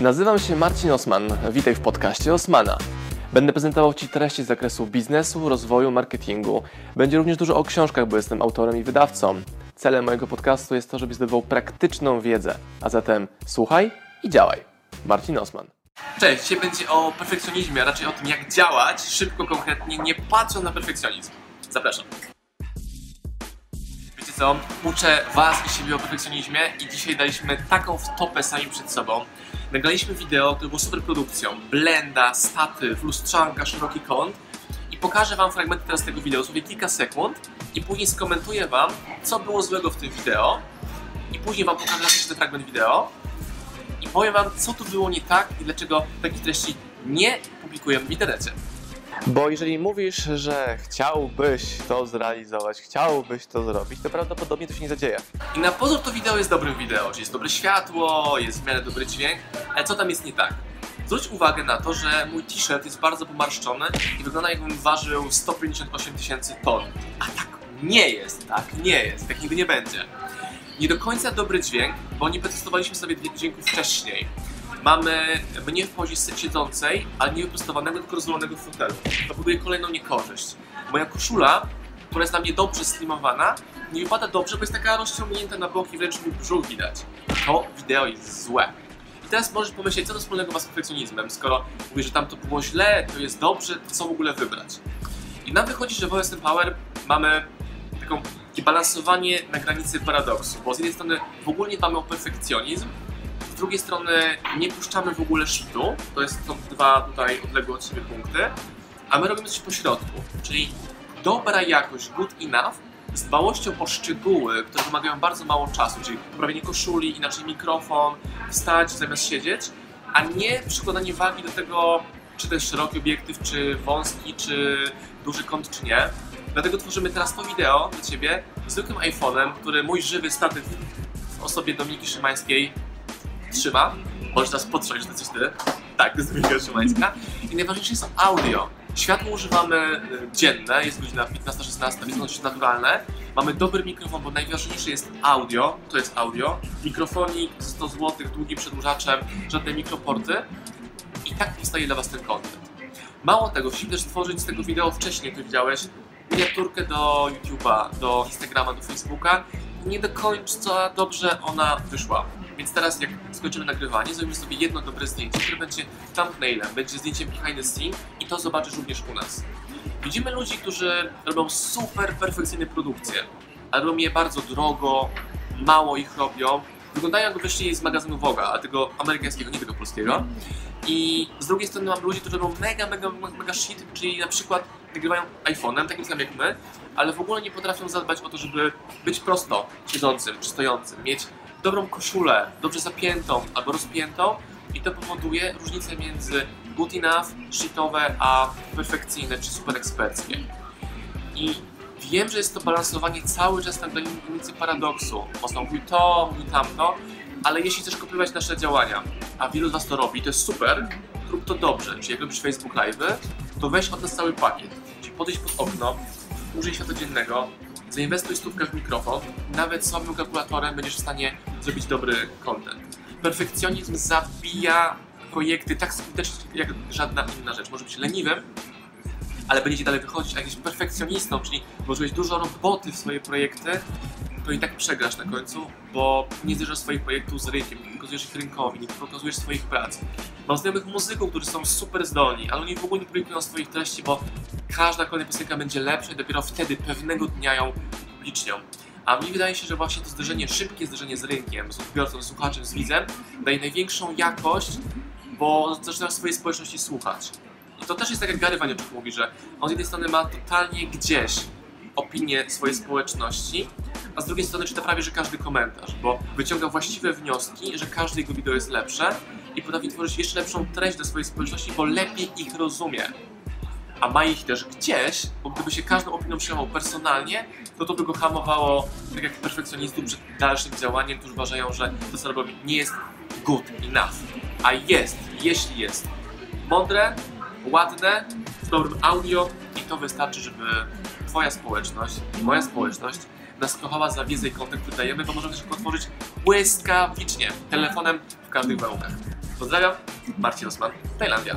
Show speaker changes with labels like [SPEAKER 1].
[SPEAKER 1] Nazywam się Marcin Osman. Witaj w podcaście Osmana. Będę prezentował Ci treści z zakresu biznesu, rozwoju, marketingu. Będzie również dużo o książkach, bo jestem autorem i wydawcą. Celem mojego podcastu jest to, żebyś zdobywał praktyczną wiedzę. A zatem słuchaj i działaj. Marcin Osman. Cześć, dzisiaj będzie o perfekcjonizmie, a raczej o tym, jak działać szybko, konkretnie, nie patrząc na perfekcjonizm. Zapraszam. Wiecie co? Uczę Was i siebie o perfekcjonizmie i dzisiaj daliśmy taką wtopę sami przed sobą. Nagraliśmy wideo, które było super produkcją. Blenda, statyw, lustrzanka, szeroki kąt. I pokażę Wam fragmenty teraz tego wideo, sobie kilka sekund i później skomentuję Wam, co było złego w tym wideo. I później Wam pokażę ten fragment wideo. I powiem Wam, co tu było nie tak i dlaczego takich treści nie publikujemy w internecie. Bo jeżeli mówisz, że chciałbyś to zrealizować, chciałbyś to zrobić, to prawdopodobnie to się nie zadzieje. I na pozór to wideo jest dobrym wideo, czyli jest dobre światło, jest w miarę dobry dźwięk, ale co tam jest nie tak? Zwróć uwagę na to, że mój t-shirt jest bardzo pomarszczony i wygląda jakbym ważył 158 tysięcy ton. A tak nie jest, tak nie jest, tak nigdy nie będzie. Nie do końca dobry dźwięk, bo nie przetestowaliśmy sobie dźwięków wcześniej. Mamy mnie w pozie siedzącej, ale nie wyprostowanego, tylko rozwalonego fotelu. To buduje kolejną niekorzyść. Moja koszula, która jest na mnie dobrze slimowana, nie wypada dobrze, bo jest taka rozciągnięta na boki, wręcz mi brzuch widać. To wideo jest złe. I teraz możesz pomyśleć, co to wspólnego ma z perfekcjonizmem, skoro mówisz, że tam to było źle, to jest dobrze, to co w ogóle wybrać? I nam wychodzi, że w OSM Power mamy taką, balansowanie na granicy paradoksu, bo z jednej strony w ogóle nie dbamy o perfekcjonizm, z drugiej strony nie puszczamy w ogóle szczytu, to jest, są dwa tutaj odległe od siebie punkty, a my robimy coś po środku, czyli dobra jakość, good enough, z dbałością o szczegóły, które wymagają bardzo mało czasu, czyli poprawienie koszuli, inaczej mikrofon, wstać zamiast siedzieć, a nie przykładanie wagi do tego, czy to jest szeroki obiektyw, czy wąski, czy duży kąt, czy nie. Dlatego tworzymy teraz to wideo dla Ciebie zwykłym iPhone'em, który mój żywy statyw w osobie Dominiki Szymańskiej trzyma. Możesz teraz potrząść, to coś ty. Tak, to jest Dominika Szymańska. I najważniejsze jest audio. Światło używamy y, dzienne, jest godzina 15-16, jest dość naturalne. Mamy dobry mikrofon, bo najważniejsze jest audio, to jest audio. Mikrofonik 100 zł, długim przedłużaczem, żadne mikroporty. I tak powstaje dla Was ten content. Mało tego, musimy też stworzyć z tego wideo wcześniej, to widziałeś, miniaturkę do YouTube'a, do Instagrama, do Facebooka. Nie do końca dobrze ona wyszła. Więc teraz jak skończymy nagrywanie, zrobimy sobie jedno dobre zdjęcie, które będzie thumbnailem, będzie zdjęciem behind the scene i to zobaczysz również u nas. Widzimy ludzi, którzy robią super perfekcyjne produkcje, ale robią je bardzo drogo, mało ich robią. Wyglądają jakby wyszli z magazynu Voga, a tego amerykańskiego, nie tego polskiego. I z drugiej strony mam ludzi, którzy robią mega, mega, mega shit, czyli na przykład nagrywają iPhone'em, takim samym jak my, ale w ogóle nie potrafią zadbać o to, żeby być prosto siedzącym czy stojącym, mieć dobrą koszulę, dobrze zapiętą albo rozpiętą i to powoduje różnicę między good enough, shitowe, a perfekcyjne czy super eksperckie. I wiem, że jest to balansowanie cały czas na granicy paradoksu. Mocno mówi to, mówi tamto, ale jeśli chcesz kopiować nasze działania, a wielu z Was to robi, to jest super, rób to dobrze. Czyli jak robisz Facebook Live, to weź od nas cały pakiet. Czyli podejdź pod okno, użyj światła dziennego, zainwestuj stówkę w mikrofon, nawet słabym kalkulatorem będziesz w stanie zrobić dobry content. Perfekcjonizm zabija projekty tak skutecznie jak żadna inna rzecz. Może być leniwym, ale będziecie dalej wychodzić, a jesteś perfekcjonistą, czyli włożyłeś dużo roboty w swoje projekty, to i tak przegrasz na końcu, bo nie zderzasz swoich projektów z rynkiem, nie pokazujesz ich rynkowi, nie pokazujesz swoich prac. Mam znajomych muzyków, którzy są super zdolni, ale oni w ogóle nie publikują swoich treści, bo każda kolejna piosenka będzie lepsza i dopiero wtedy pewnego dnia ją publicznią. A mi wydaje się, że właśnie to zderzenie, szybkie zderzenie z rynkiem, z odbiorcą, z słuchaczem, z widzem daje największą jakość, bo zaczynasz swojej społeczności słuchać. I to też jest tak jak Gary Vaynerchuk mówi, że on z jednej strony ma totalnie gdzieś opinię swojej społeczności, a z drugiej strony czyta prawie, że każdy komentarz, bo wyciąga właściwe wnioski, że każde jego wideo jest lepsze i potrafi tworzyć jeszcze lepszą treść dla swojej społeczności, bo lepiej ich rozumie. A ma ich też gdzieś, bo gdyby się każdą opinią przejmował personalnie, to to by go hamowało, tak jak perfekcjonistów, przed dalszym działaniem, którzy uważają, że to, co robią, nie jest good enough. A jest, jeśli jest mądre, ładne, z dobrym audio i to wystarczy, żeby Twoja społeczność, moja społeczność nas kochała za wiedzę i kontent, który dajemy, bo możemy też go tworzyć błyskawicznie, telefonem w każdych warunkach. Pozdrawiam, Marcin Osman, Tajlandia.